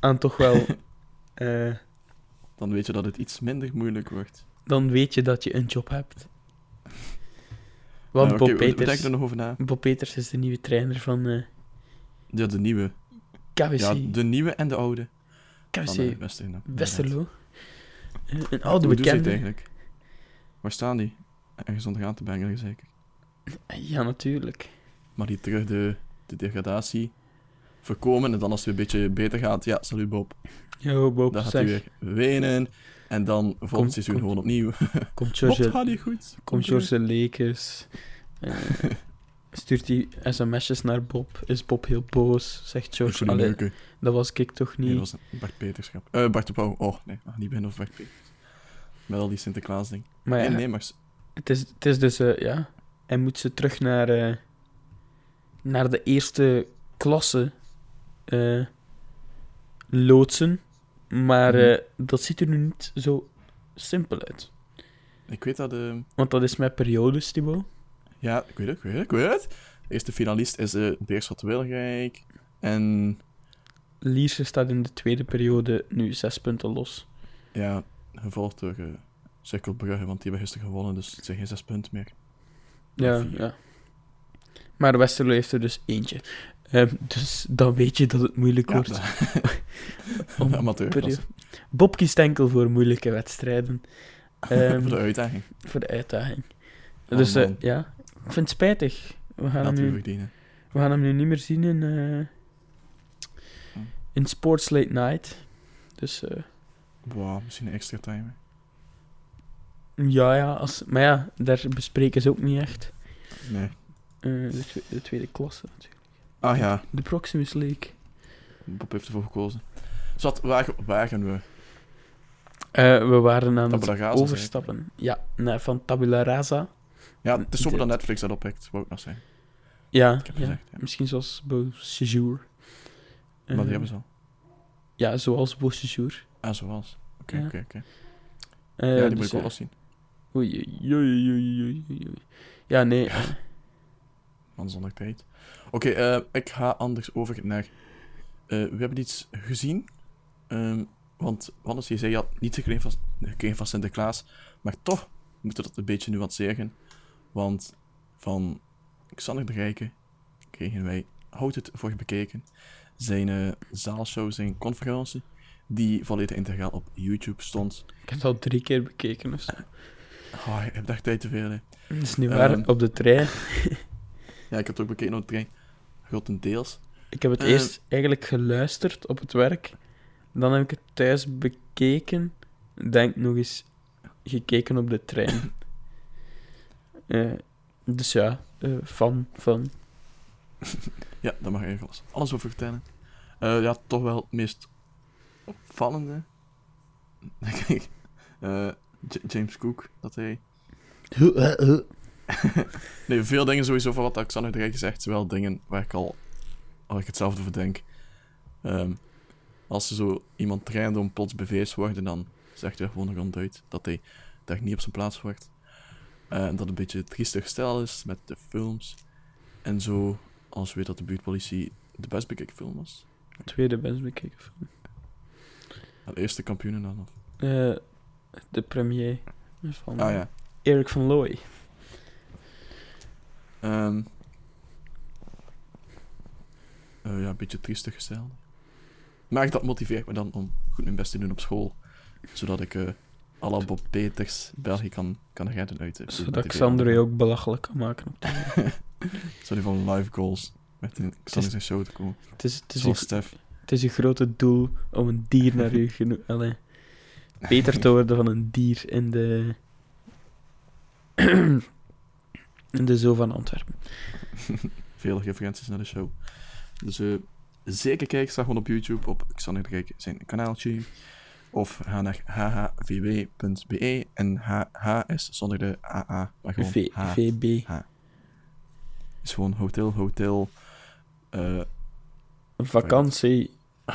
aan toch wel... eh, dan weet je dat het iets minder moeilijk wordt. dan weet je dat je een job hebt. Want Bob, Peters, denken er nog over na. Bob Peters is de nieuwe trainer van eh Ja, de nieuwe. KWC. Ja, de nieuwe en de oude. KWC eh, Westerlo. Westerlo. Eh, een Hoe oude bekende. eigenlijk? Waar staan die? Ergens onder aan te bengelen, zeker. Ja, natuurlijk. Maar die terug de, de degradatie voorkomen. En dan als het weer een beetje beter gaat, ja, salut Bob. Yo, Bob, Dan gaat hij weer wenen. En dan volgend seizoen kom- gewoon opnieuw. Komt George, gaat niet goed. komt George Lekes. eh, stuurt hij sms'jes naar Bob. Is Bob heel boos? Zegt George. Allee, dat was ik toch Nee, niet. dat was Bart Peterschap. Eh, Bart de Pauw. Oh, nee. Ah, niet Ben of Bart Peters. Met al die Sinterklaas ding. maar ja, Nee, nee, maar... Het, is, het is dus, eh, ja. Hij moet ze terug naar, eh, naar de eerste klasse loodsen. Maar Mhm. eh, dat ziet er nu niet zo simpel uit. Ik weet dat... eh, Want dat is met periodes, Thibaut. ja, ik weet het, ik weet het, ik weet het. De eerste finalist is eh Beerschot Wilrijk. En Lierse staat in de tweede periode nu zes punten los. ja, gevolgd door uh, Cirkelbrugge, want die hebben gisteren gewonnen, dus het zijn geen zes punten meer. Ja, ja. Maar Westerlo heeft er dus eentje. Ehm, dus dan weet je dat het moeilijk Ja, wordt. Om perio- Bob kiest enkel voor moeilijke wedstrijden. Ehm, Voor de uitdaging. voor de uitdaging. Oh, dus eh, ja, ik vind het spijtig. We gaan, hem nu, we gaan hem nu niet meer zien in, eh, in Sports Late Night. Dus eh, Wow, misschien extra timer. Ja, ja, als, maar ja, daar bespreken ze ook niet echt. Nee. De, twe- de tweede klasse natuurlijk. Ah ja, De Proximus Lake. Bob heeft ervoor gekozen. Zat, waar, waar gaan we? Eh, we waren aan Tabula het overstappen. Ja, naar, van Tabula Rasa. Ja, het is zo dat Netflix dat oppikt, wou ik nog zeggen. Ja, Ik heb ja. gezegd, ja. misschien zoals Beau Séjour. Maar Eh, die hebben ze al. Ja, zoals Beau Séjour. Ah, zoals. Oké, oké, oké. Eh, Ja, die dus moet ik wel ja. eens zien. Oei, oei, oei, oei. Ja, nee. eh, Zonder tijd. Oké, eh, ik ga anders over naar... eh, we hebben iets gezien. Ehm, want Wannes, je zei je had niet gekregen van, gekregen van Sinterklaas. Maar toch moeten we dat een beetje nuanceren. Want van Xander de Rijken kregen wij, houd het voor bekeken, zijn eh, zaalshow, zijn conferentie, die volledig integraal op YouTube stond. ik heb het al drie keer bekeken of zo. Oh, ik heb daar tijd te veel, hè. Dat is niet waar. Ehm. Op de trein. Ja, ik heb het ook bekeken op de trein. Grotendeels. Ik heb het Eh. eerst eigenlijk geluisterd op het werk. Dan heb ik het thuis bekeken. Denk nog eens gekeken op de trein. Eh, dus ja, eh, fan van. Ja, dat mag je alles, alles over vertellen. Eh, ja, toch wel het meest opvallende. denk ik. Eh, James Cook, dat hij... Nee, veel dingen sowieso van wat Alexander de Rijk zegt, wel dingen waar ik al, al ik hetzelfde over denk. Ehm, als er zo iemand random plots beveest worden, dan zegt hij gewoon ronduit dat hij daar niet op zijn plaats wordt. Eh, en dat het een beetje triestig stijl is met de films. En zo, als we weten dat de buurtpolitie de best bekeken film was. Tweede best bekeken film. De eerste kampioenen dan. Of... Eh, de premier van Ah ja. Erik van Looy. Ehm, eh, ja, een beetje triestig gesteld. Maar dat motiveert me dan om goed mijn best te doen op school. Zodat ik eh alle Bob Peters België kan, kan redden uit Zodat Xander je ook belachelijk kan maken. Op de- Sorry van live goals. Met een Xander zijn show te komen. het, is, het, is Zoals je, het is je grote doel om een dier naar je geno- Allee, beter te worden van een dier in de. in de Zoo van Antwerpen. Veel referenties naar de show. Dus eh, zeker kijk, sta gewoon op YouTube op Xander de Rijk zijn kanaaltje. Of ga naar hhvw.be en HH is zonder de AA. Maar gewoon V, H. VB. is gewoon hotel, hotel. eh, Vakantie.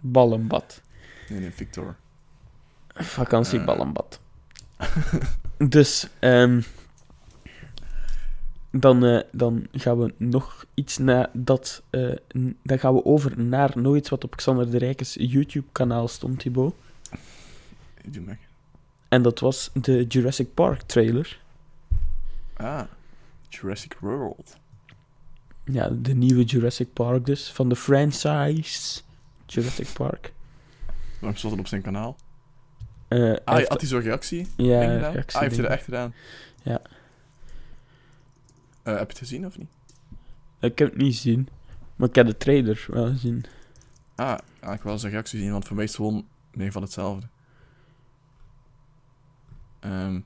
Ballenbad. nee, nee, Victor. Vakantie Eh. ballenbad. dus, ehm, dan, eh, dan gaan we nog iets na dat. eh, dan gaan we over naar nooit wat op Xander de Rijkes YouTube-kanaal stond, Thibaut. En dat was de Jurassic Park trailer. Ah, Jurassic World. Ja, de nieuwe Jurassic Park dus, van de franchise Jurassic Park. Waarom stond het op zijn kanaal? Hij Ah, heeft- had hij zo'n reactie? ja, reactie ah, heeft hij dat echt gedaan? Ja. Eh, heb je het gezien of niet? Ik heb het niet gezien, maar ik heb de trailer wel gezien. Ah, ah, ik wil een reactie zien, want voor mij is het gewoon meer van hetzelfde. Ehm.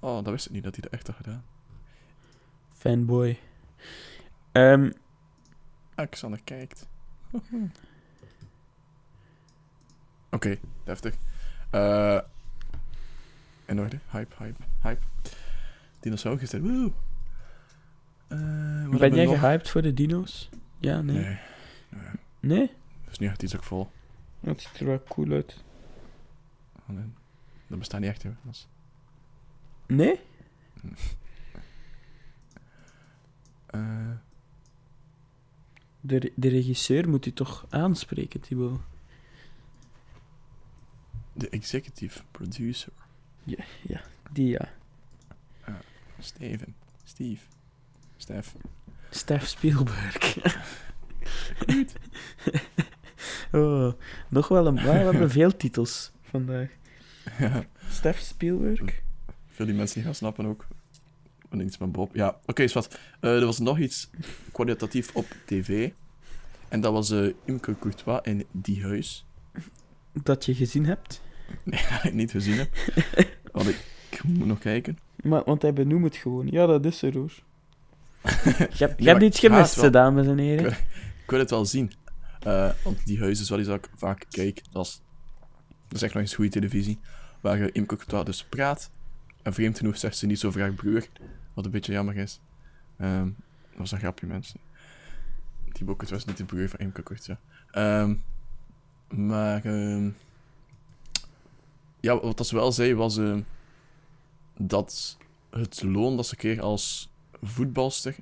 Oh, dat wist ik niet dat hij dat echt had gedaan. Fanboy. Ehm, Ah, Xander kijkt. Oké, deftig. Eh in orde. Hype, hype, hype. Dinosaurus gezet. Woe! Eh, ben jij gehyped voor de dino's? Ja, nee. Nee, Nee? dat is nu echt iets ook vol. Dat ziet er wel cool uit. Oh, nee. Dat bestaat niet echt, hè. Nee? eh, De, re- de regisseur moet u toch aanspreken, Thibaut? de executive producer. Die ja. Steven. Steve. Stef. Stef Spielberg. oh, nog wel een... We hebben veel titels vandaag. ja, Stef Spielberg? veel die mensen niet gaan snappen ook. En iets met Bob. Ja, oké, is wat. Eh, er was nog iets kwalitatief op tv. En dat was eh Imke Courtois in Die Huis. Dat je gezien hebt? Nee, dat ik niet gezien heb. Want ik, ik moet nog kijken. Maar, want hij benoemt het gewoon. Ja, dat is er hoor. Je hebt, je hebt iets gemist, wel. dames en heren. Ik wil het wel zien. Eh, want die huizen, zoals ik vaak kijk, dat is, dat is echt nog eens goede televisie. Waar je Courtois dus praat. En vreemd genoeg zegt ze niet zo graag broer. Wat een beetje jammer is. Ehm, dat was een grapje, mensen. Thibaut Courtois is niet de broer van Imco Courtois. Ehm, maar... ehm, ja, wat ze wel zei was... dat het loon dat ze kreeg als voetbalster...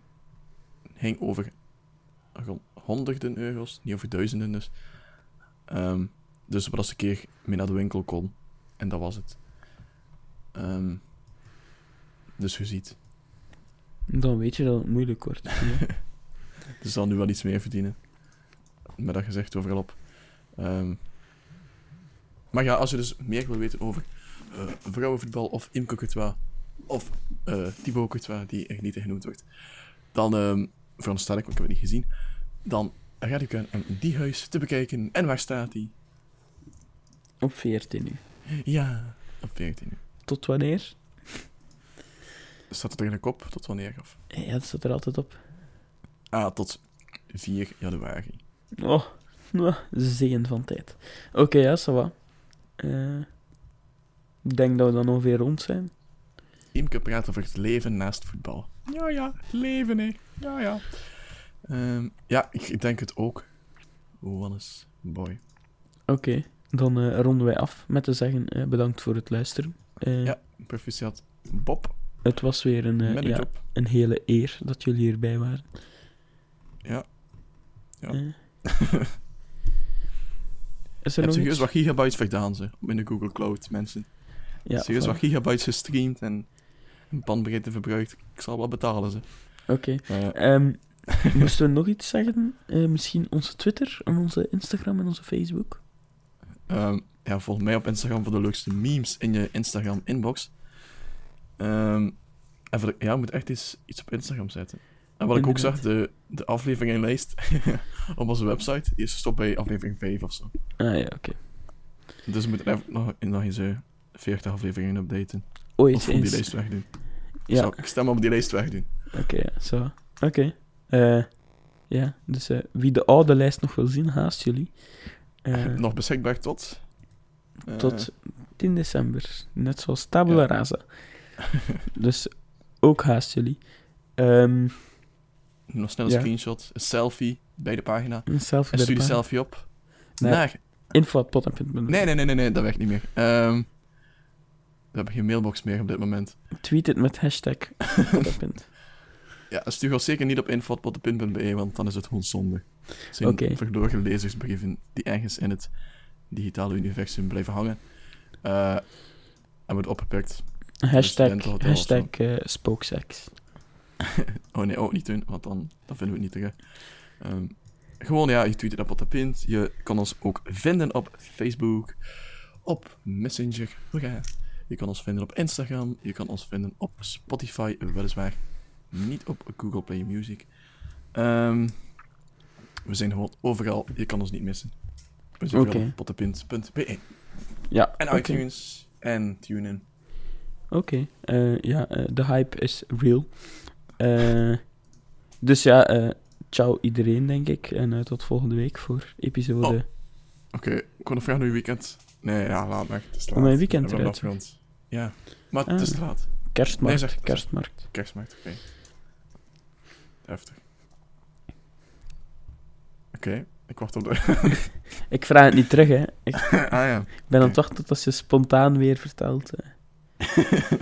ging over honderden euro's, niet over duizenden dus. Ehm, dus wat ze een keer mee naar de winkel kon. En dat was het. Ehm, dus je ziet, Dan weet je dat het moeilijk wordt. Ze zal nu wel iets meer verdienen. Met dat gezegd overal op. Ehm, maar ja, als je dus meer wil weten over eh, vrouwenvoetbal of Imco Courtois of eh Thibaut Courtois, die echt niet genoemd wordt, dan, ehm veronderstel ik, want ik heb het niet gezien, dan raad ik aan om die huis te bekijken. En waar staat die? Op 14 nu. Ja, op 14 uur. Tot wanneer? Staat het er in de kop? Tot wanneer? Of? Ja, dat staat er altijd op. Ah, tot 4 januari. Oh, zegen van tijd. Oké, ja, ça va. Eh, Ik denk dat we dan ongeveer rond zijn. Imke praat over het leven naast voetbal. Ja, ja, leven, hè. Ja, ja. Ehm, ja, ik, denk het ook. Wannes, boy. Oké, dan eh, ronden wij af met te zeggen eh, bedankt voor het luisteren. Eh, Ja. Proficiat Bob, Het was weer een, ja, een hele eer dat jullie hierbij waren. Ja. Ja. Is er nog serieus iets? wat gigabytes verdaan, ze. In de Google Cloud, mensen. Ja, serieus wat gigabytes gestreamd en een bandbreedte verbruikt. Ik zal wel betalen, ze. Oké. Eh, Ehm, moesten we nog iets zeggen? Eh, misschien onze Twitter en onze Instagram en onze Facebook? Ehm, ja, volg mij op Instagram voor de leukste memes in je Instagram inbox. Ehm, en voor de- ja, je moet echt iets, iets op Instagram zetten. En wat ik ook zag, de, de afleveringenlijst op onze website, die is gestopt bij aflevering 5 of zo. Ah ja, oké. Dus we moeten even nog, nog eens eh 40 afleveringen updaten. Ooit Of gewoon die lijst wegdoen. Ja, Zou- ik stem op die lijst wegdoen. oké, ja, zo. Oké. Eh, ja, dus eh, wie de oude lijst nog wil zien, haast jullie. Eh, nog beschikbaar tot... tot 10 december. Net zoals Tabula Ja. Rasa. dus ook haast jullie. Ehm Nog snel een Ja. screenshot, een selfie bij de pagina. een selfie En stuur die selfie op. Nee. Naar. Nee, nee, nee, nee, nee, dat werkt niet meer. Ehm, we hebben geen mailbox meer op dit moment. Tweet het met hashtag. Ja, stuur ons zeker niet op info.pottenpunt.be, want dan is het gewoon zonde. Het zijn verloren lezersbrieven die ergens in het digitale universum blijven hangen. Eh, en wordt opgepikt. Hashtag, hashtag spookseks. Oh nee, ook niet doen, want dan, dan vinden we het niet terug. Ehm, gewoon, ja, je tweet het op Pottenpunt. Je kan ons ook vinden op Facebook, op Messenger. Hoera. Je kan ons vinden op Instagram. Je kan ons vinden op Spotify, weliswaar niet op Google Play Music. Ehm, we zijn gewoon overal. Je kan ons niet missen. We zijn overal op pottenpunt.be. Ja, En iTunes en TuneIn. Oké, eh, ja, eh, de hype is real. Eh, dus ja, ciao iedereen, denk ik. En tot volgende week voor episode... Oh. Oké, ik kon nog vragen hoe je weekend... Nee, ja, laat maar. Het is mijn weekend eruit. Ja, maar het is Ah. te laat. kerstmarkt, Nee, zeg- kerstmarkt. Kerstmarkt, oké. Heftig. Oké, ik wacht op de... Ik vraag het niet terug, hè. Ik ah ja. ben aan Oké. het wachten tot als je spontaan weer vertelt. eh.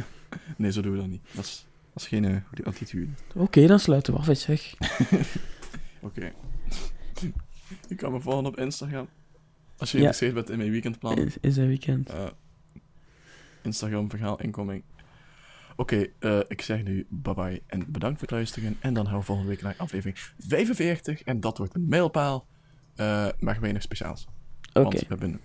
Nee, zo doen we dat niet. Dat is, dat is geen uh, goede attitude. Oké, dan sluiten we af, zeg. Oké. je kan me volgen op Instagram. Als je Ja. geïnteresseerd bent in mijn weekendplannen. Is, is een weekend. Eh, Instagram verhaal incoming. Oké, eh, ik zeg nu bye bye en bedankt voor het luisteren. En dan gaan we volgende week naar aflevering 45. En dat wordt een mijlpaal. Eh maar weinig speciaals. Oké, Want we hebben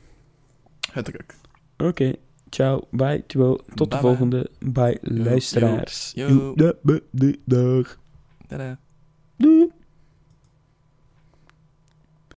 het druk. oké. Ciao, bye. Tot de Bye, bye. volgende. Bye, luisteraars. yo. De- Dag. Tada.